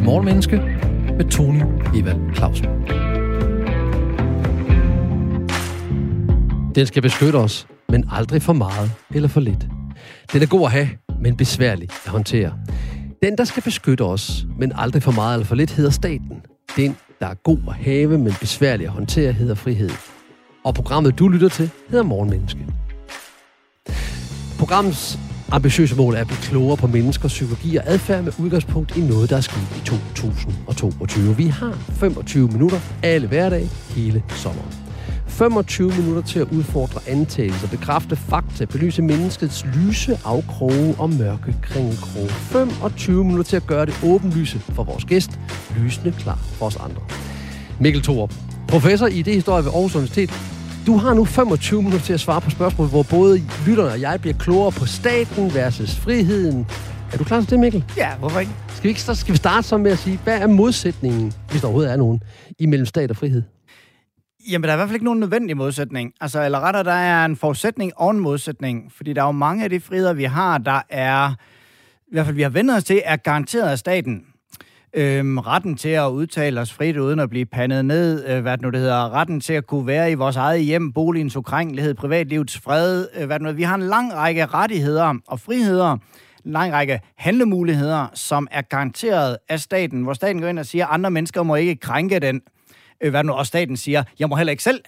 til Morgenmenneske med Tony Evald Clausen. Den skal beskytte os, men aldrig for meget eller for lidt. Den er god at have, men besværlig at håndtere. Den, der skal beskytte os, men aldrig for meget eller for lidt, hedder staten. Den, der er god at have, men besværlig at håndtere, hedder frihed. Og programmet, du lytter til, hedder Morgenmenneske. Programmets ambitiøse mål er at blive klogere på menneskers psykologi og adfærd med udgangspunkt i noget, der er sket i 2022. Vi har 25 minutter alle hverdag hele sommeren. 25 minutter til at udfordre antagelser, bekræfte fakta, belyse menneskets lyse afkroge og mørke kringelkroge. 25 minutter til at gøre det åbenlyse for vores gæst, lysende klar for os andre. Mikkel Thorup, professor i det historie ved Aarhus Universitet. Du har nu 25 minutter til at svare på spørgsmål, hvor både lytterne og jeg bliver klogere på staten versus friheden. Er du klar til det, Mikkel? Ja, hvorfor ikke? Skal vi, ikke, så skal vi starte så med at sige, hvad er modsætningen, hvis der overhovedet er nogen, imellem stat og frihed? Jamen, der er i hvert fald ikke nogen nødvendig modsætning. Altså, eller rettere, der er en forudsætning og en modsætning. Fordi der er jo mange af de friheder, vi har, der er, i hvert fald vi har vendt os til, er garanteret af staten. Øhm, retten til at udtale os frit uden at blive pandet ned, øh, hvad det nu det hedder, retten til at kunne være i vores eget hjem, boligens ukrænkelighed, privatlivets fred, øh, hvad det nu, vi har en lang række rettigheder og friheder, en lang række handlemuligheder, som er garanteret af staten, hvor staten går ind og siger, at andre mennesker må ikke krænke den øh, hvad nu, og staten siger, jeg må heller ikke selv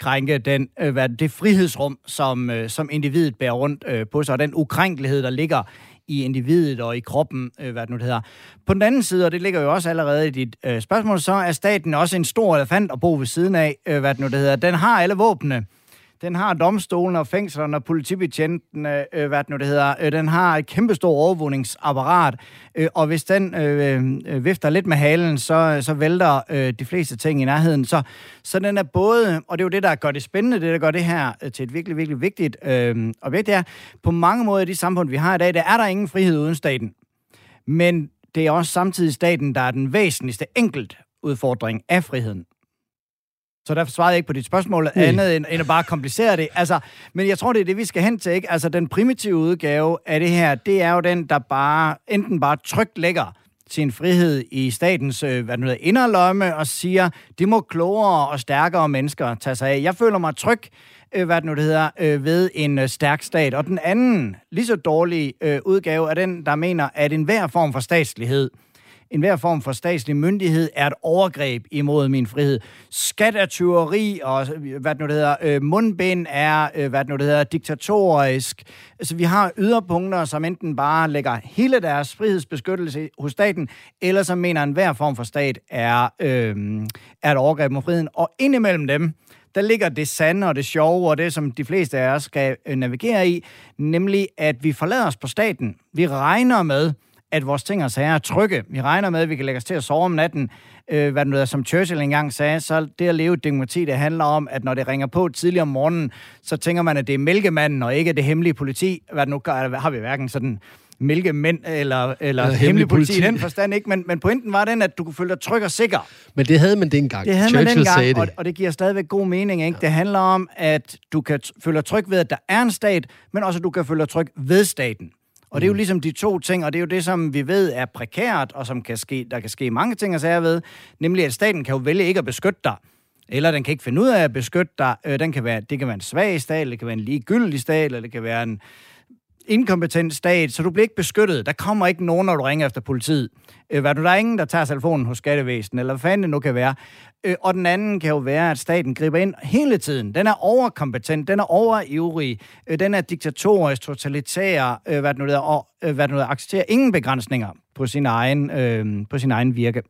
krænke den, øh, hvad, det frihedsrum, som, øh, som individet bærer rundt øh, på sig, og den ukrænkelighed, der ligger i individet og i kroppen, øh, hvad det nu det hedder. På den anden side, og det ligger jo også allerede i dit øh, spørgsmål, så er staten også en stor elefant at bo ved siden af, øh, hvad det nu det hedder. Den har alle våbne. Den har domstolen og fængslerne og politibetjentene, øh, hvad det nu det hedder. Øh, den har et kæmpestort overvågningsapparat, øh, og hvis den øh, øh, vifter lidt med halen, så, så vælter øh, de fleste ting i nærheden. Så, så den er både, og det er jo det, der gør det spændende, det der gør det her øh, til et virkelig, virkelig vigtigt øh, objekt, det er, på mange måder i de samfund, vi har i dag, der er der ingen frihed uden staten. Men det er også samtidig staten, der er den væsentligste enkelt udfordring af friheden. Så derfor svarede jeg ikke på dit spørgsmål mm. andet end, end at bare komplicere det. Altså, men jeg tror, det er det, vi skal hen til. Ikke? Altså, den primitive udgave af det her, det er jo den, der bare enten bare trygt lægger sin frihed i statens øh, hvad nu hedder, inderlomme og siger, det må klogere og stærkere mennesker tage sig af. Jeg føler mig tryg, øh, hvad det nu det hedder, øh, ved en øh, stærk stat. Og den anden, lige så dårlige øh, udgave, er den, der mener, at enhver form for statslighed, en hver form for statslig myndighed er et overgreb imod min frihed. Skat er tyveri, og øh, hvad det nu det hedder, øh, mundbind er, øh, hvad det nu det hedder, diktatorisk. Altså, vi har yderpunkter, som enten bare lægger hele deres frihedsbeskyttelse hos staten, eller som mener, at enhver form for stat er, øh, er et overgreb mod friheden. Og indimellem dem, der ligger det sande og det sjove, og det, som de fleste af os skal øh, navigere i, nemlig at vi forlader os på staten. Vi regner med, at vores ting og sager er trygge. Vi regner med, at vi kan lægge os til at sove om natten. Øh, hvad det nu er, som Churchill engang sagde, så det at leve et demokrati, det handler om, at når det ringer på tidligere om morgenen, så tænker man, at det er mælkemanden og ikke det hemmelige politi. Hvad nu har vi hverken sådan mælkemænd eller, eller ja, hemmelig politi, politi i den forstand ikke, men, men pointen var den, at du kunne føle dig tryg og sikker. Men det havde man dengang. Det havde Churchill man dengang, sagde det. Og, og det giver stadigvæk god mening. Ikke? Ja. Det handler om, at du kan føle dig tryg ved, at der er en stat, men også at du kan føle dig tryg ved staten. Og det er jo mm. ligesom de to ting, og det er jo det, som vi ved er prekært, og som kan ske, der kan ske mange ting at sige ved, nemlig at staten kan jo vælge ikke at beskytte dig, eller den kan ikke finde ud af at beskytte dig. Øh, den kan være, det kan være en svag stat, det kan være en ligegyldig stat, eller det kan være en inkompetent stat, så du bliver ikke beskyttet. Der kommer ikke nogen, når du ringer efter politiet. Øh, hvad du, der er ingen, der tager telefonen hos skattevæsenet, eller hvad fanden det nu kan være. Øh, og den anden kan jo være, at staten griber ind hele tiden. Den er overkompetent, den er overivrig, øh, den er diktatorisk, totalitær, øh, hvad det nu der, og øh, hvad det nu der, accepterer ingen begrænsninger på sin egen, øh, på sin egen virke.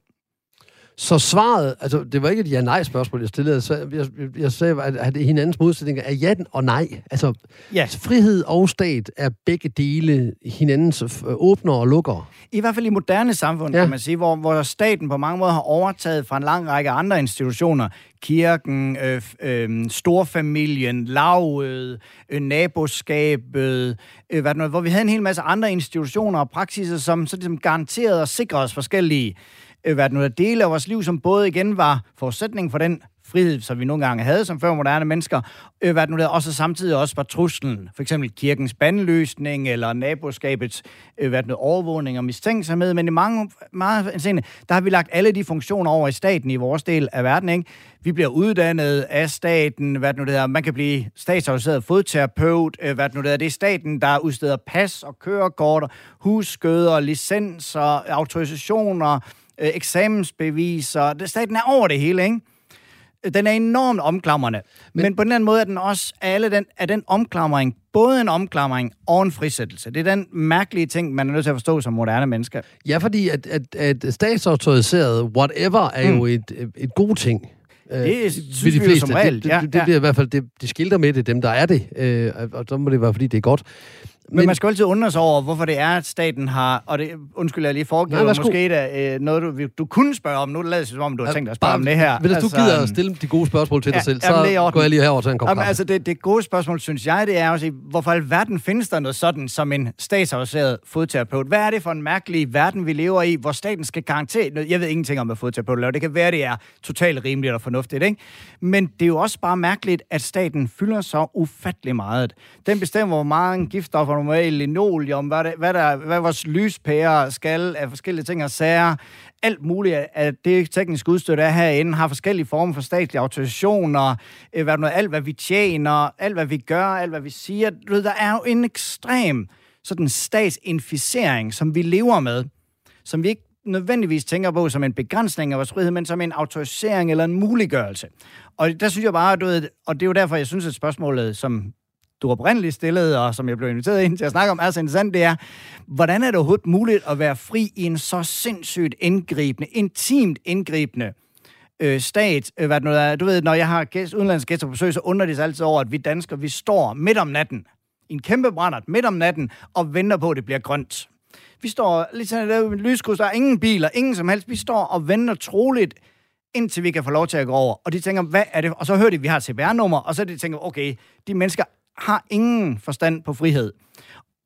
Så svaret, altså det var ikke et ja-nej-spørgsmål, jeg stillede. Så jeg, jeg, jeg sagde, at, at hinandens modsætninger er ja og nej. Altså ja. frihed og stat er begge dele hinandens åbner og lukker. I hvert fald i moderne samfund, ja. kan man sige, hvor, hvor staten på mange måder har overtaget fra en lang række andre institutioner. Kirken, øh, øh, storfamilien, lavet, øh, naboskabet, øh, hvad noget, hvor vi havde en hel masse andre institutioner og praksiser, som så ligesom garanterede og sikrede os forskellige været hvad nu, dele af vores liv, som både igen var forudsætning for den frihed, som vi nogle gange havde som før moderne mennesker, øh, hvad nu der, og så samtidig også var truslen, for eksempel kirkens bandløsning, eller naboskabets øh, hvad nu, overvågning og mistænksomhed, men i mange, meget scene, der har vi lagt alle de funktioner over i staten i vores del af verden, ikke? Vi bliver uddannet af staten, hvad nu det hedder, man kan blive statsautoriseret fodterapeut, øh, hvad nu det hedder, det er staten, der udsteder pas og kørekort, husskøder, licenser, autorisationer, øh, eksamensbeviser. Det, staten er over det hele, ikke? Den er enormt omklamrende. Men, men på den anden måde er den også, alle den, er den omklamring både en omklamring og en frisættelse. Det er den mærkelige ting, man er nødt til at forstå som moderne mennesker. Ja, fordi at, at, at statsautoriseret whatever er mm. jo et, et god ting. Det øh, synes de fleste. vi som regel. Det, det, ja, det, det bliver i hvert fald, det, de skilter med det, dem der er det. Øh, og så må det være, fordi det er godt. Men, men man skal altid undre sig over, hvorfor det er, at staten har... Og det, undskyld, jeg lige foregiver, Nej, måske det øh, noget, du, du kunne spørge om. Nu lader det som om, du har tænkt dig at spørge bare, om det her. Hvis altså, du gider at stille de gode spørgsmål til ja, dig selv, så jamen, går jeg lige herover til en kop jamen, altså, det, det gode spørgsmål, synes jeg, det er sige, hvorfor i verden findes der noget sådan som en statsaviseret fodterapeut? Hvad er det for en mærkelig verden, vi lever i, hvor staten skal garantere... Jeg ved ingenting om, hvad fodterapeut laver. Det kan være, det er totalt rimeligt og fornuftigt, ikke? Men det er jo også bare mærkeligt, at staten fylder så ufattelig meget. Den bestemmer, hvor meget giftstoffer normalt linol linoleum, hvad, det, hvad, der, hvad vores lyspærer skal af forskellige ting og sager. Alt muligt af det tekniske udstyr, der er herinde, har forskellige former for statslige autorisationer, øh, hvad noget, alt hvad vi tjener, alt hvad vi gør, alt hvad vi siger. Der er jo en ekstrem sådan statsinficering, som vi lever med, som vi ikke nødvendigvis tænker på som en begrænsning af vores frihed, men som en autorisering eller en muliggørelse. Og der synes jeg bare, du ved, og det er jo derfor, jeg synes, at spørgsmålet, som du oprindeligt stillede, og som jeg blev inviteret ind til at snakke om, er så interessant, det er, hvordan er det overhovedet muligt at være fri i en så sindssygt indgribende, intimt indgribende øh, stat? Øh, hvad det nu er. Du ved, når jeg har gæst, udenlandske gæster på besøg, så undrer de sig altid over, at vi danskere, vi står midt om natten, i en kæmpe brændert, midt om natten, og venter på, at det bliver grønt. Vi står lidt sådan der med lyskryds, der er ingen biler, ingen som helst. Vi står og venter troligt, indtil vi kan få lov til at gå over. Og de tænker, hvad er det? Og så hører de, at vi har et CPR-nummer, og så de tænker, okay, de mennesker har ingen forstand på frihed.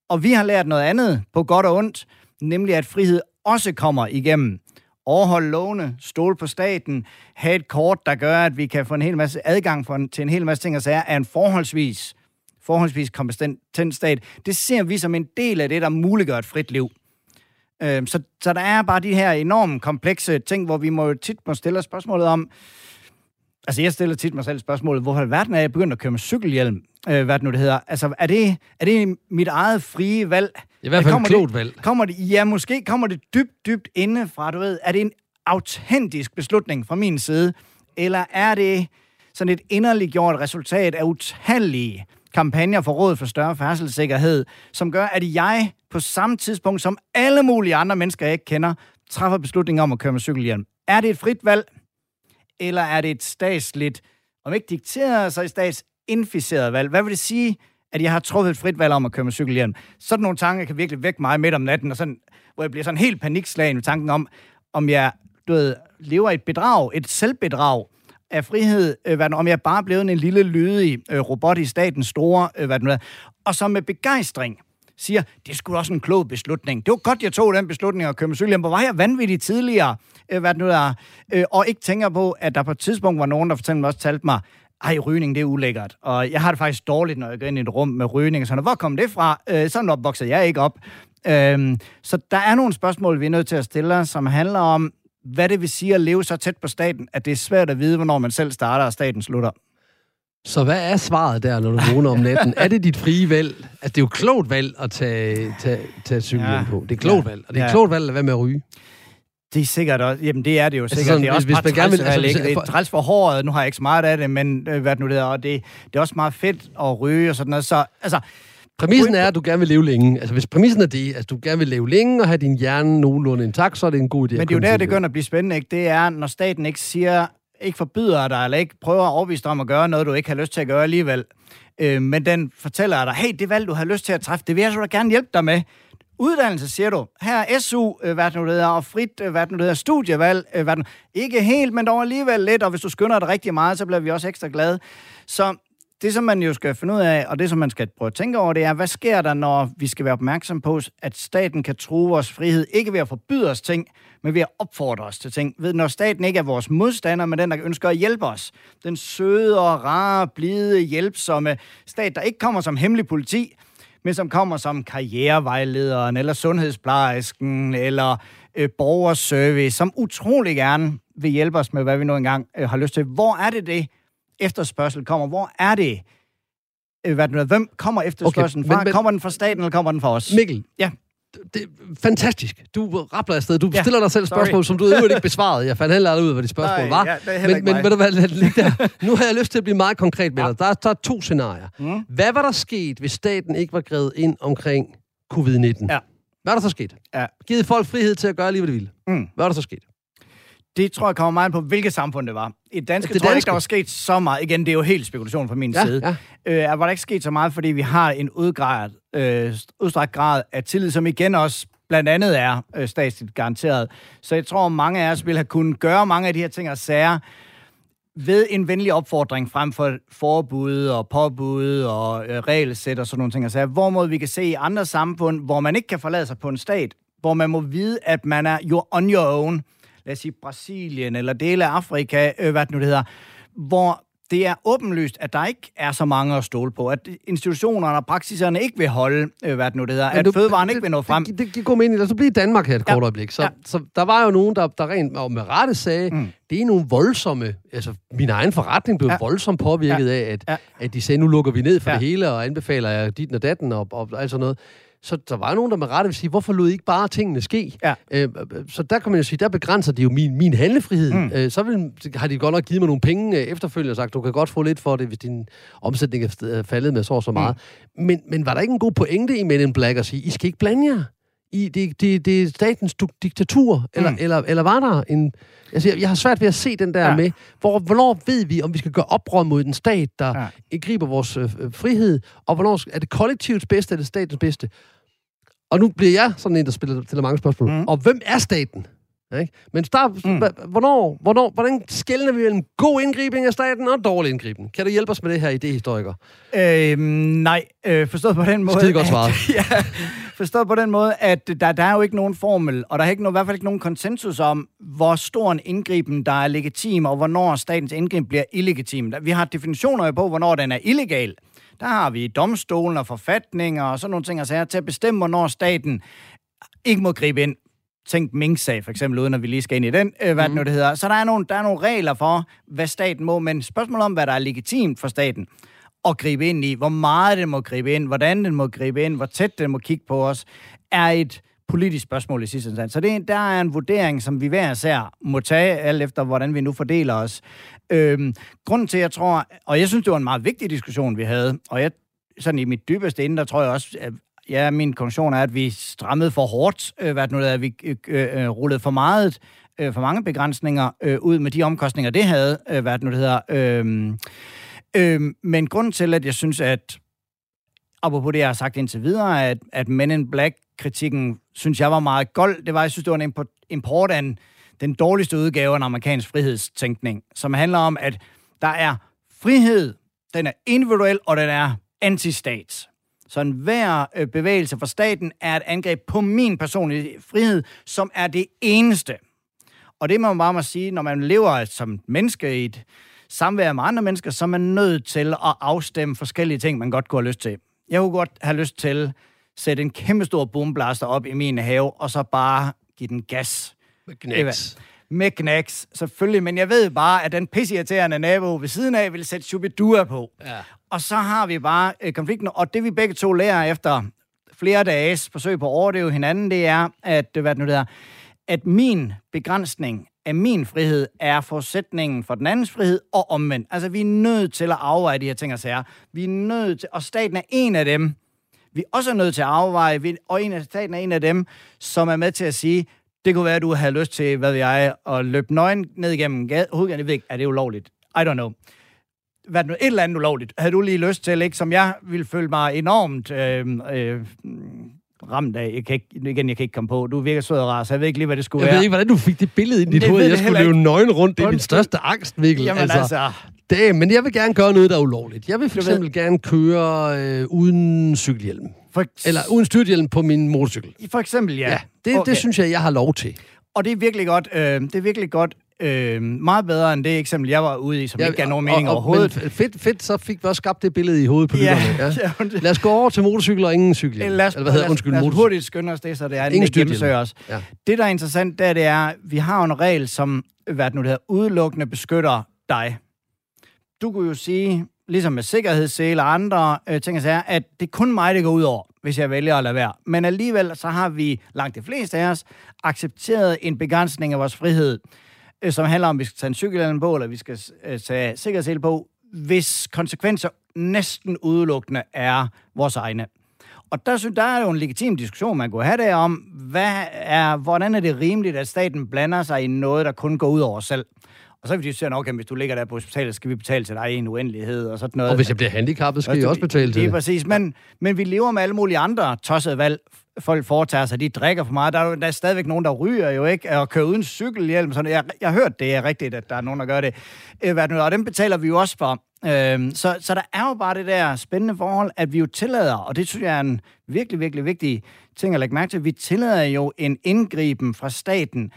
Og vi har lært noget andet på godt og ondt, nemlig at frihed også kommer igennem overholde lovene, stole på staten, have et kort, der gør, at vi kan få en hel masse adgang for en, til en hel masse ting og sager, er en forholdsvis, forholdsvis kompetent stat. Det ser vi som en del af det, der muliggør et frit liv. Øh, så, så der er bare de her enormt komplekse ting, hvor vi må tit må stille spørgsmålet om, Altså, jeg stiller tit mig selv spørgsmålet, hvorfor i verden er jeg begyndt at køre med cykelhjelm? Øh, hvad det nu det hedder. Altså, er det, er det mit eget frie valg? I hvert fald et klogt valg. Kommer det, ja, måske kommer det dybt, dybt inde fra, du ved, er det en autentisk beslutning fra min side? Eller er det sådan et inderligt gjort resultat af utallige kampagner for Rådet for Større Færdselssikkerhed, som gør, at jeg på samme tidspunkt som alle mulige andre mennesker, jeg ikke kender, træffer beslutninger om at køre med cykelhjelm. Er det et frit valg? Eller er det et statsligt, om ikke dikteret, så et statsinficeret valg? Hvad vil det sige, at jeg har truffet et frit valg om at køre med cykelhjelm? Sådan nogle tanker kan virkelig vække mig midt om natten, og sådan, hvor jeg bliver sådan helt panikslagen i tanken om, om jeg du ved, lever et bedrag, et selvbedrag af frihed, øh, hvad, om jeg bare er blevet en lille lydig øh, robot i statens store, øh, hvad er. og så med begejstring siger, det skulle også en klog beslutning. Det var godt, jeg tog den beslutning at købe med cykelhjelm. Hvor var jeg vanvittig tidligere, øh, hvad det nu er, øh, og ikke tænker på, at der på et tidspunkt var nogen, der fortalte mig også talte mig, ej, rygning, det er ulækkert. Og jeg har det faktisk dårligt, når jeg går ind i et rum med rygning. Så hvor kom det fra? Øh, sådan opvoksede jeg ikke op. Øhm, så der er nogle spørgsmål, vi er nødt til at stille, som handler om, hvad det vil sige at leve så tæt på staten, at det er svært at vide, hvornår man selv starter, og staten slutter. Så hvad er svaret der, når du vågner om natten? er det dit frie valg? Altså, det er jo klogt valg at tage, tage, tage cyklen ja. på. Det er klogt ja. valg. Og det er ja. klogt valg at være med at ryge. Det er sikkert også. Jamen, det er det jo altså sikkert. Sådan, det er også hvis, man gerne vil, altså? Det er træls for håret. Nu har jeg ikke så meget af det, men øh, hvad nu det er. Og det, det er også meget fedt at ryge og sådan noget. Så, altså, Præmissen er, at du gerne vil leve længe. Altså, hvis præmissen er det, at du gerne vil leve længe og have din hjerne nogenlunde intakt, så er det en god idé. Men det er jo der, det begynder at blive spændende, ikke? Det er, når staten ikke siger, ikke forbyder dig, eller ikke prøver at overbevise dig om at gøre noget, du ikke har lyst til at gøre alligevel. Øh, men den fortæller dig, hey, det valg, du har lyst til at træffe, det vil jeg så gerne hjælpe dig med. Uddannelse, siger du. Her er SU, øh, hvad det nu hedder, og frit, øh, hvad det nu hedder, studievalg. Øh, hvad nu, ikke helt, men dog alligevel lidt, og hvis du skynder dig rigtig meget, så bliver vi også ekstra glade. Så det, som man jo skal finde ud af, og det, som man skal prøve at tænke over, det er, hvad sker der, når vi skal være opmærksom på, at staten kan true vores frihed, ikke ved at forbyde os ting, men ved at opfordre os til ting. Ved, når staten ikke er vores modstander, men den, der ønsker at hjælpe os. Den søde og rare, blide, hjælpsomme stat, der ikke kommer som hemmelig politi, men som kommer som karrierevejlederen, eller sundhedsplejersken, eller øh, borgerservice, som utrolig gerne vil hjælpe os med, hvad vi nu engang øh, har lyst til. Hvor er det det, efterspørgsel kommer? Hvor er det, øh, hvad det hvem kommer efterspørgselen okay, fra? Men, men, kommer den fra staten, eller kommer den fra os? Mikkel, ja. det er fantastisk. Du rappler afsted. Du ja, stiller dig selv spørgsmål, sorry. som du øvrigt ikke besvarede. Jeg fandt heller aldrig ud af, hvad de spørgsmål Nej, var. Ja, men, men ved du hvad, der. nu har jeg lyst til at blive meget konkret med ja. dig. Der, der er to scenarier. Mm. Hvad var der sket, hvis staten ikke var grebet ind omkring covid-19? Ja. Hvad er der så sket? Ja. Givet folk frihed til at gøre lige, hvad de ville. Mm. Hvad er der så sket? Det tror jeg kommer meget på, hvilket samfund det var. I danske det tror jeg ikke, der var sket så meget. Igen, det er jo helt spekulation fra min ja, side. Ja. Øh, var der ikke sket så meget, fordi vi har en udgrad, øh, udstrækt grad af tillid, som igen også blandt andet er øh, statsligt garanteret. Så jeg tror, mange af os ville have kunnet gøre mange af de her ting og sager ved en venlig opfordring frem for forbud og påbud og øh, regelsæt og sådan nogle ting. Altså, hvorimod vi kan se i andre samfund, hvor man ikke kan forlade sig på en stat, hvor man må vide, at man er jo on your own, lad os sige Brasilien eller dele af Afrika, øh, hvad det nu det hedder, hvor det er åbenlyst, at der ikke er så mange at stole på, at institutionerne og praksiserne ikke vil holde, øh, hvad det nu det hedder, at du, fødevaren ikke vil nå frem. Det, det, det går mening, og så bliver Danmark her et ja. kort øjeblik. Så, ja. så der var jo nogen, der, der rent og med rette sagde, mm. det er nogle voldsomme, altså min egen forretning blev ja. voldsomt påvirket ja. af, at, ja. at de sagde, nu lukker vi ned for ja. det hele, og anbefaler jeg dit og datten og, og, og alt sådan noget. Så der var nogen, der med rette vil sige, hvorfor lod I ikke bare tingene ske? Ja. Øh, så der kan man jo sige, der begrænser de jo min, min handlefrihed. Mm. Øh, så vil, har de godt nok givet mig nogle penge øh, efterfølgende og sagt, du kan godt få lidt for det, hvis din omsætning er faldet med så og så meget. Mm. Men, men var der ikke en god pointe i Men in Black at sige, I skal ikke blande jer? I, det, det, det er statens diktatur, eller, mm. eller, eller var der en... Altså, jeg, jeg har svært ved at se den der ja. med, hvor, hvornår ved vi, om vi skal gøre oprør mod en stat, der ja. griber vores øh, frihed, og hvornår er det kollektivets bedste, eller statens bedste? Og nu bliver jeg sådan en, der spiller, stiller mange spørgsmål. Mm. Og hvem er staten? Ikke? Men start, mm. hvornår, hvornår, hvordan skældner vi mellem god indgribning af staten og dårlig indgribning? Kan du hjælpe os med det her idehistoriker? Øhm, nej, øh, forstået på den måde... Skide godt svaret. At, ja, forstået på den måde, at der, der er jo ikke nogen formel, og der er ikke nogen, i hvert fald ikke nogen konsensus om, hvor stor en indgriben, der er legitim, og hvornår statens indgriben bliver illegitim. Vi har definitioner på, hvornår den er illegal. Der har vi domstolen og forfatninger og sådan nogle ting altså, til at bestemme, hvornår staten ikke må gribe ind. Tænk Mink-sag for eksempel, uden at vi lige skal ind i den, øh, hvad mm. det nu det hedder. Så der er, nogle, der er nogle regler for, hvad staten må, men spørgsmålet om, hvad der er legitimt for staten at gribe ind i, hvor meget den må gribe ind, hvordan den må gribe ind, hvor tæt den må kigge på os, er et politisk spørgsmål i sidste instans. Så det, der er en vurdering, som vi hver især må tage, alt efter hvordan vi nu fordeler os. Øhm, grunden til, jeg tror, og jeg synes, det var en meget vigtig diskussion, vi havde, og jeg, sådan i mit dybeste inde, der tror jeg også, ja, min konklusion er, at vi strammede for hårdt, øh, hvad det nu er, at vi øh, øh, øh, rullede for meget, øh, for mange begrænsninger øh, ud med de omkostninger, det havde, øh, hvad det nu det hedder. Øh, øh, men grunden til, at jeg synes, at apropos det, jeg har sagt indtil videre, at, at Men in Black-kritikken, synes jeg var meget gold. Det var, jeg synes, det var en import af den dårligste udgave af en amerikansk frihedstænkning, som handler om, at der er frihed, den er individuel, og den er antistat. Så enhver øh, bevægelse for staten er et angreb på min personlige frihed, som er det eneste. Og det må man bare må sige, når man lever som menneske i et samvær med andre mennesker, så er man nødt til at afstemme forskellige ting, man godt kunne have lyst til. Jeg kunne godt have lyst til at sætte en kæmpe stor boomblaster op i min have, og så bare give den gas. Med knæks. Med knæks, selvfølgelig. Men jeg ved bare, at den pisseirriterende nabo ved siden af vil sætte Shubidua på. Ja. Og så har vi bare øh, konflikten. Og det vi begge to lærer efter flere dages forsøg på at overdøve hinanden, det er, at, øh, hvad det nu der, at min begrænsning af min frihed er forudsætningen for den andens frihed, og omvendt. Altså, vi er nødt til at afveje de her ting og sager. Vi er nødt til, og staten er en af dem, vi er også nødt til at afveje, og en af staten er en af dem, som er med til at sige, det kunne være, at du havde lyst til, hvad ved jeg, at løbe nøgen ned igennem hovedgaden. Jeg ved ikke, er det ulovligt? I don't know. Hvad et eller andet ulovligt. Havde du lige lyst til, ikke? Som jeg ville føle mig enormt øh, øh, ramt af. Jeg kan ikke, igen, jeg kan ikke komme på. Du virker sød og rar, så jeg ved ikke lige, hvad det skulle jeg være. Jeg ved ikke, hvordan du fik det billede ind i dit hoved. Jeg skulle løbe nøgen rundt. Det er min største angst, Mikkel. Jamen altså, altså Det, men jeg vil gerne gøre noget, der er ulovligt. Jeg vil for eksempel gerne køre øh, uden cykelhjelm. For, Eller uden styrthjelm på min motorcykel. For eksempel, ja. Ja, det, okay. det synes jeg, jeg har lov til. Og det er virkelig godt, øh, det er virkelig godt øh, meget bedre end det eksempel, jeg var ude i, som ja, ikke gav nogen mening og, og, overhovedet. Men fedt, fedt, så fik vi også skabt det billede i hovedet på ja, lytterne. Ja. ja. Lad os gå over til motorcykel og ingen cykel. Lad os, Eller hvad hedder, lad undskyld, lad os hurtigt skynde os det, så det er ingen det os. Ja. Det, der er interessant, det er, det er, vi har en regel, som hvad nu det hedder, udelukkende beskytter dig. Du kunne jo sige, ligesom med sikkerhedssele og andre øh, ting, er, at det er kun mig, det går ud over, hvis jeg vælger at lade være. Men alligevel, så har vi, langt de fleste af os, accepteret en begrænsning af vores frihed, øh, som handler om, at vi skal tage en cykelhjelm på, eller vi skal øh, tage sikkerhedssele på, hvis konsekvenser næsten udelukkende er vores egne. Og der, synes, der er jo en legitim diskussion, man kunne have der om, hvad er, hvordan er det rimeligt, at staten blander sig i noget, der kun går ud over os selv. Og så vil de sige, okay, hvis du ligger der på hospitalet, skal vi betale til dig i en uendelighed og sådan noget. Og hvis jeg bliver handicappet, skal jeg også betale til det. Det er præcis, men, men vi lever med alle mulige andre tossede valg. Folk foretager sig, de drikker for meget. Der er, der er stadigvæk nogen, der ryger jo ikke, og kører uden cykelhjelm. Sådan. Jeg, jeg har hørt det er rigtigt, at der er nogen, der gør det. Øh, og dem betaler vi jo også for. Øhm, så, så der er jo bare det der spændende forhold, at vi jo tillader, og det synes jeg er en virkelig, virkelig vigtig ting at lægge mærke til, vi tillader jo en indgriben fra staten,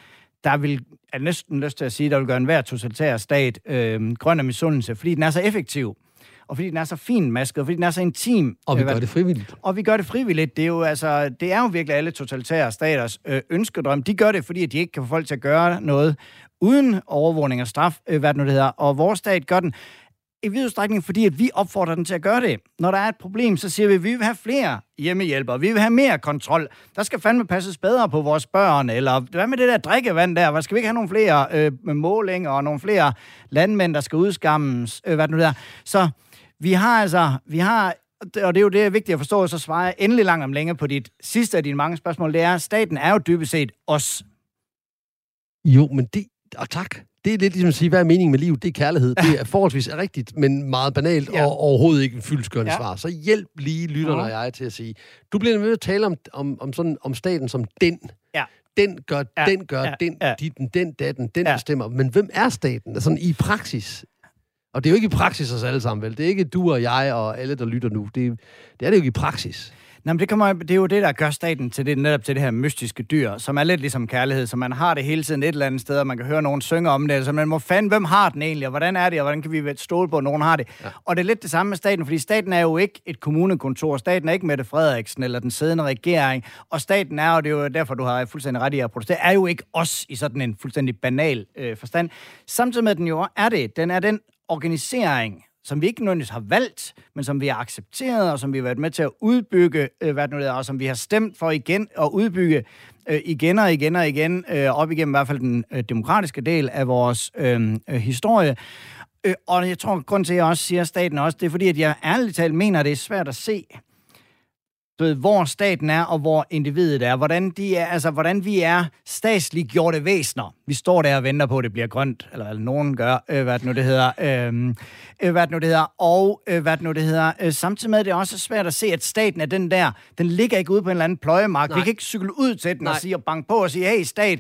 der vil, er næsten lyst til at sige, der vil gøre en hver totalitær stat øh, grøn af misundelse, fordi den er så effektiv og fordi den er så fin masket, og fordi den er så intim. Og vi gør det frivilligt. Og vi gør det frivilligt. Det er jo, altså, det er jo virkelig alle totalitære staters øh, ønskedrøm. De gør det, fordi de ikke kan få folk til at gøre noget uden overvågning og straf, øh, hvad det nu det hedder. Og vores stat gør den i vid udstrækning, fordi at vi opfordrer den til at gøre det. Når der er et problem, så siger vi, at vi vil have flere hjemmehjælpere, vi vil have mere kontrol. Der skal fandme passes bedre på vores børn, eller hvad med det der drikkevand der? Hvad skal vi ikke have nogle flere øh, målinger og nogle flere landmænd, der skal udskammes? Øh, hvad det nu der? Så vi har altså, vi har og det er jo det, er vigtigt at forstå, så svarer jeg endelig langt om længe på dit sidste af dine mange spørgsmål, det er, staten er jo dybest set os. Jo, men det, og tak, det er lidt ligesom at sige, hvad er meningen med livet? Det er kærlighed. Det er forholdsvis rigtigt, men meget banalt ja. og overhovedet ikke en fyldskørende ja. svar. Så hjælp lige lytterne og jeg til at sige, du bliver nødt til at tale om, om, om, sådan, om staten som den. Ja. Den gør, ja. den gør, ja. den, ja. den, den, datten, den ja. bestemmer. Men hvem er staten? Altså i praksis. Og det er jo ikke i praksis os alle sammen, vel? Det er ikke du og jeg og alle, der lytter nu. Det, det er det jo ikke i praksis. Nej, men det, kommer, det er jo det, der gør staten til det, netop til det her mystiske dyr, som er lidt ligesom kærlighed, så man har det hele tiden et eller andet sted, og man kan høre nogen synge om det, så man må fande, hvem har den egentlig, og hvordan er det, og hvordan kan vi stole på, at nogen har det. Ja. Og det er lidt det samme med staten, fordi staten er jo ikke et kommunekontor, staten er ikke Mette Frederiksen eller den siddende regering, og staten er, og det er jo derfor, du har fuldstændig ret i at protestere, er jo ikke os i sådan en fuldstændig banal øh, forstand. Samtidig med, den jo er det, den er den organisering, som vi ikke nødvendigvis har valgt, men som vi har accepteret, og som vi har været med til at udbygge, øh, hvad det nu er, og som vi har stemt for igen at udbygge øh, igen og igen og igen, øh, op igennem i hvert fald den øh, demokratiske del af vores øh, øh, historie. Øh, og jeg tror, grund til, at jeg også siger staten også, det er fordi, at jeg ærligt talt mener, at det er svært at se, ved, hvor staten er, og hvor individet er. Hvordan, de er, altså, hvordan vi er statsligt gjorte væsener. Vi står der og venter på, at det bliver grønt, eller, eller nogen gør, øh, hvad det nu det hedder. Øh, øh, hvad det nu det hedder. Og øh, hvad det nu det hedder. Øh, samtidig med, at det er også svært at se, at staten er den der, den ligger ikke ude på en eller anden pløjemark. Nej. Vi kan ikke cykle ud til den Nej. og sige og banke på og sige, hey stat,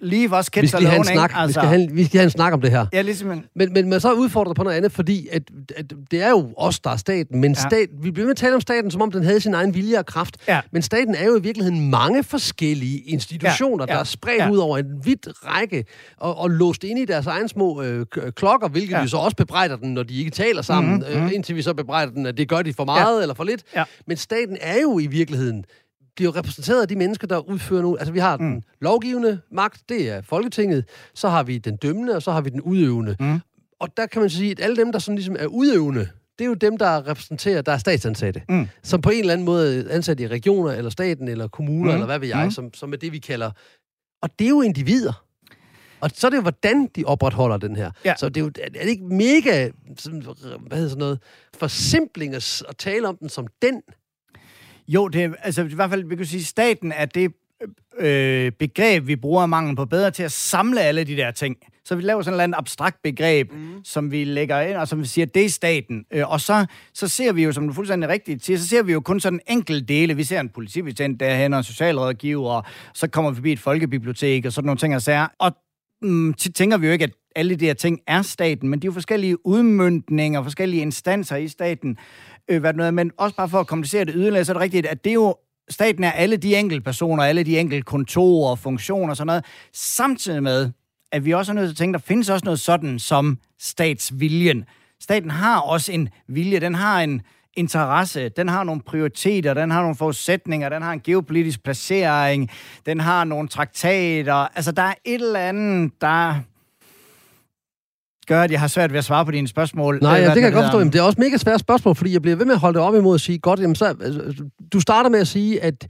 Leave us kids vi skal snak. Altså. Vi, skal have, vi skal have en snak om det her. Ja, ligesom en... men, men man så er udfordret på noget andet, fordi at, at det er jo os, der er staten, men ja. stat, vi bliver med at tale om staten, som om den havde sin egen vilje og kraft. Ja. Men staten er jo i virkeligheden mange forskellige institutioner, ja. Ja. der er spredt ja. ud over en vidt række, og, og låst ind i deres egen små øh, klokker, hvilket ja. vi så også bebrejder den, når de ikke taler sammen, mm-hmm. øh, indtil vi så bebrejder den, at det gør de for meget ja. eller for lidt. Ja. Men staten er jo i virkeligheden bliver repræsenteret af de mennesker, der udfører nu. Altså, vi har den mm. lovgivende magt, det er Folketinget, så har vi den dømmende, og så har vi den udøvende. Mm. Og der kan man sige, at alle dem, der sådan ligesom er udøvende, det er jo dem, der repræsenterer, der er statsansatte, mm. som på en eller anden måde er ansat i regioner, eller staten, eller kommuner, mm. eller hvad ved jeg, mm. som, som er det, vi kalder... Og det er jo individer. Og så er det jo, hvordan de opretholder den her. Ja. Så det er jo er det ikke mega, sådan, hvad hedder sådan noget, forsimpling at, at tale om den som den, jo, det er, altså i hvert fald, vi kan sige, staten er det øh, begreb, vi bruger mangel på bedre til at samle alle de der ting. Så vi laver sådan et eller andet abstrakt begreb, mm. som vi lægger ind, og som vi siger, det er staten. Øh, og så, så ser vi jo, som du fuldstændig rigtigt siger, så ser vi jo kun sådan enkelt dele. Vi ser en politibetjent derhen, og en socialrådgiver, og så kommer vi forbi et folkebibliotek, og sådan nogle ting og sager. Og mm, tit tænker vi jo ikke, at alle de her ting er staten, men de er jo forskellige udmyndninger, forskellige instanser i staten. Øh, hvad det noget, men også bare for at komplicere det yderligere, så er det rigtigt, at det er jo staten er alle de enkelte personer, alle de enkelte kontorer og funktioner og sådan noget, samtidig med, at vi også er nødt til at tænke, der findes også noget sådan som statsviljen. Staten har også en vilje, den har en interesse, den har nogle prioriteter, den har nogle forudsætninger, den har en geopolitisk placering, den har nogle traktater. Altså, der er et eller andet, der gør, at jeg har svært ved at svare på dine spørgsmål. Nej, ja, det kan jeg godt forstå. Jamen, det er også mega svært spørgsmål, fordi jeg bliver ved med at holde det op imod at sige, godt, jamen, så, altså, du starter med at sige, at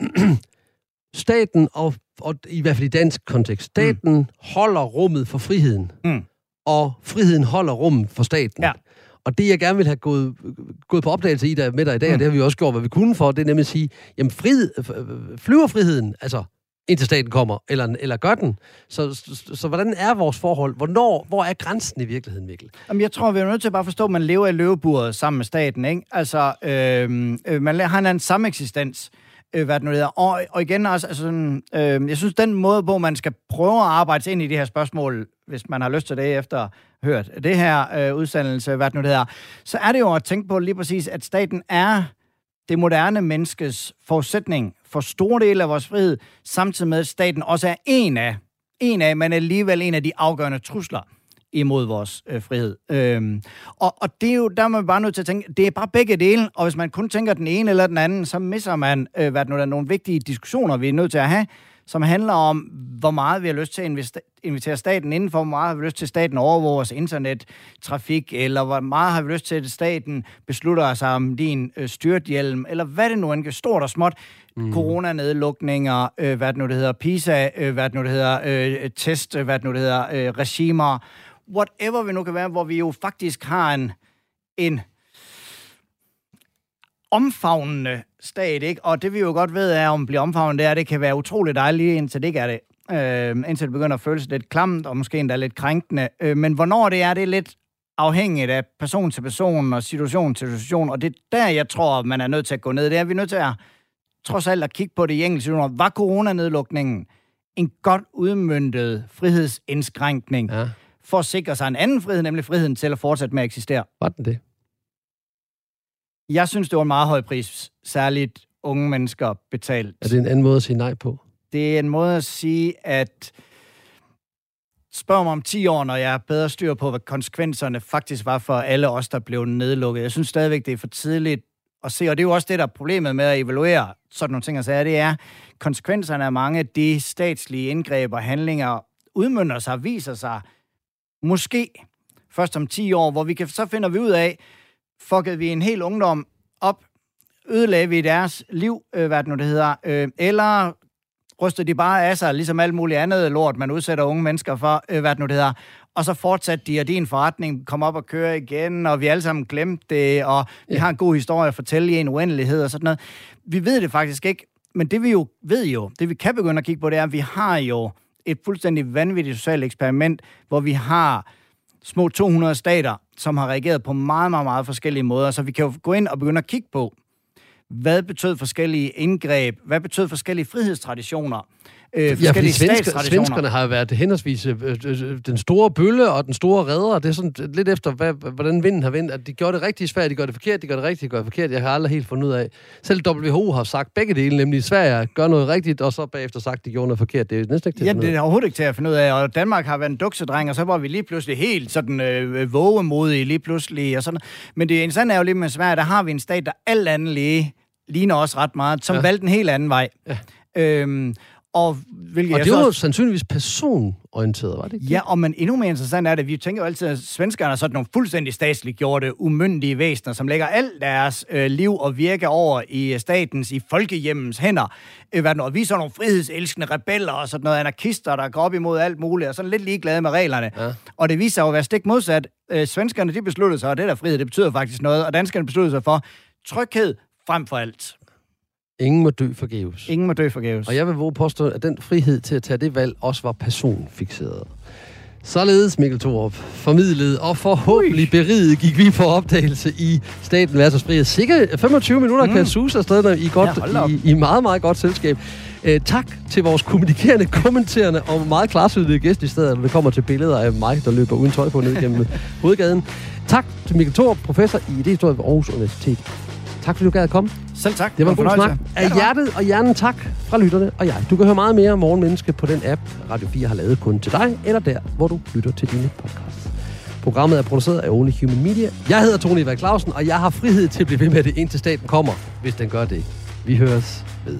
staten, og, og i hvert fald i dansk kontekst, staten mm. holder rummet for friheden, mm. og friheden holder rummet for staten. Ja. Og det, jeg gerne vil have gået, gået på opdagelse i der, med dig i dag, mm. og det har vi også gjort, hvad vi kunne for, det er nemlig at sige, jamen frihed, flyverfriheden, altså indtil staten kommer, eller, eller gør den. Så, så, så hvordan er vores forhold? Hvornår, hvor er grænsen i virkeligheden, Mikkel? Jamen, jeg tror, vi er nødt til at bare forstå, at man lever i løveburet sammen med staten. Ikke? Altså, øhm, øh, man har en anden sameksistens øh, hvad det nu hedder. Og, og igen også, altså sådan, øh, jeg synes, den måde, hvor man skal prøve at arbejde ind i de her spørgsmål, hvis man har lyst til det efter hørt det her øh, udsendelse, hvad det nu hedder, så er det jo at tænke på lige præcis, at staten er det moderne menneskes forudsætning for store dele af vores frihed, samtidig med, at staten også er en af, en af, men alligevel en af de afgørende trusler imod vores øh, frihed. Øhm, og, og det er jo, der er man bare nødt til at tænke, det er bare begge dele, og hvis man kun tænker den ene eller den anden, så misser man, øh, hvad nu, der er nogle vigtige diskussioner, vi er nødt til at have, som handler om, hvor meget vi har lyst til at invitere staten indenfor, hvor meget har vi lyst til, at staten overvåger vores internettrafik, eller hvor meget har vi lyst til, at staten beslutter sig om din øh, styrthjelm, eller hvad det nu end stort og småt, mm. coronanedlukninger, øh, hvad det nu det hedder, PISA, øh, hvad det nu det hedder, øh, test, øh, hvad det nu det hedder, øh, regimer, whatever vi nu kan være, hvor vi jo faktisk har en, en omfavnende stat, ikke? Og det vi jo godt ved er, om det bliver omfavnet, det er, at det kan være utroligt dejligt, indtil det ikke er det. Øh, indtil det begynder at føles lidt klamt, og måske endda lidt krænkende. Øh, men hvornår det er, det er lidt afhængigt af person til person og situation til situation, og det er der, jeg tror, man er nødt til at gå ned. Det er, vi er nødt til at trods alt at kigge på det i engelsk. Var coronanedlukningen en godt udmyndtet frihedsindskrænkning ja. for at sikre sig en anden frihed, nemlig friheden til at fortsætte med at eksistere? Var den det? Jeg synes, det var en meget høj pris, særligt unge mennesker betalt. Er det en anden måde at sige nej på? Det er en måde at sige, at spørg mig om 10 år, når jeg er bedre styr på, hvad konsekvenserne faktisk var for alle os, der blev nedlukket. Jeg synes stadigvæk, det er for tidligt at se, og det er jo også det, der er problemet med at evaluere sådan nogle ting, og så altså, det er, konsekvenserne af mange af de statslige indgreb og handlinger udmynder sig, viser sig måske først om 10 år, hvor vi kan, så finder vi ud af, fuckede vi en hel ungdom op, ødelagde vi deres liv, øh, hvad det nu det hedder, øh, eller rystede de bare af sig, ligesom alt muligt andet lort, man udsætter unge mennesker for, øh, hvad det nu det hedder, og så fortsatte de, og din forretning kom op og køre igen, og vi alle sammen glemte det, og vi ja. har en god historie at fortælle i en uendelighed og sådan noget. Vi ved det faktisk ikke, men det vi jo ved jo, det vi kan begynde at kigge på, det er, at vi har jo et fuldstændig vanvittigt socialt eksperiment, hvor vi har små 200 stater, som har reageret på meget, meget, meget forskellige måder. Så vi kan jo gå ind og begynde at kigge på, hvad betød forskellige indgreb, hvad betød forskellige frihedstraditioner, øh, ja, fordi svensker, svenskerne har været henholdsvis øh, øh, øh, den store bølle og den store redder. Det er sådan lidt efter, hvad, hvordan vinden har vendt. At de gjorde det rigtig svært, de gør det forkert, de gør det rigtigt, de gør det forkert. Jeg har aldrig helt fundet ud af. Selv WHO har sagt begge dele, nemlig Sverige gør noget rigtigt, og så bagefter sagt, de gjorde noget forkert. Det er næsten ikke til Ja, det er overhovedet ikke til at finde ud af. Og Danmark har været en duksedreng, og så var vi lige pludselig helt sådan øh, vågemodige lige pludselig. Og sådan. Men det interessante er jo lige med Sverige, der har vi en stat, der alt andet lige ligner også ret meget, som ja. valgte en helt anden vej. Ja. Øhm, og, hvilket og det var jo sandsynligvis personorienteret, var det ikke? Ja, og men endnu mere interessant er det, vi tænker jo altid, at svenskerne er sådan nogle fuldstændig statsligt gjorte, umyndige væsener, som lægger alt deres øh, liv og virke over i statens, i folkehjemmens hænder. Øh, og vi er sådan nogle frihedselskende rebeller og sådan noget anarkister, der går op imod alt muligt, og sådan lidt ligeglade med reglerne. Ja. Og det viser sig jo at være stik modsat. Øh, svenskerne, de besluttede sig, og det der frihed, det betyder faktisk noget, og danskerne besluttede sig for tryghed frem for alt. Ingen må dø forgæves. Ingen må dø forgæves. Og jeg vil våge påstå, at den frihed til at tage det valg også var personfixeret. Således, Mikkel Thorup, formidlet og forhåbentlig beriget gik vi på opdagelse i Staten versus Frihed. Sikkert 25 minutter mm. kan suse afsted i, godt, ja, i, i meget, meget godt selskab. Øh, tak til vores kommunikerende, kommenterende og meget klarsydede gæst i stedet, når det kommer til billeder af mig, der løber uden tøj på ned gennem hovedgaden. Tak til Mikkel Thor, professor i idéhistorie ved Aarhus Universitet. Tak fordi du gad at komme. Selv tak. Det var en god snak. Af hjertet og hjernen tak fra lytterne og jeg. Du kan høre meget mere om Morgenmenneske på den app, Radio 4 har lavet kun til dig, eller der, hvor du lytter til dine podcasts. Programmet er produceret af Only Human Media. Jeg hedder Tony Eva Clausen, og jeg har frihed til at blive ved med det, indtil staten kommer, hvis den gør det. Vi høres ved.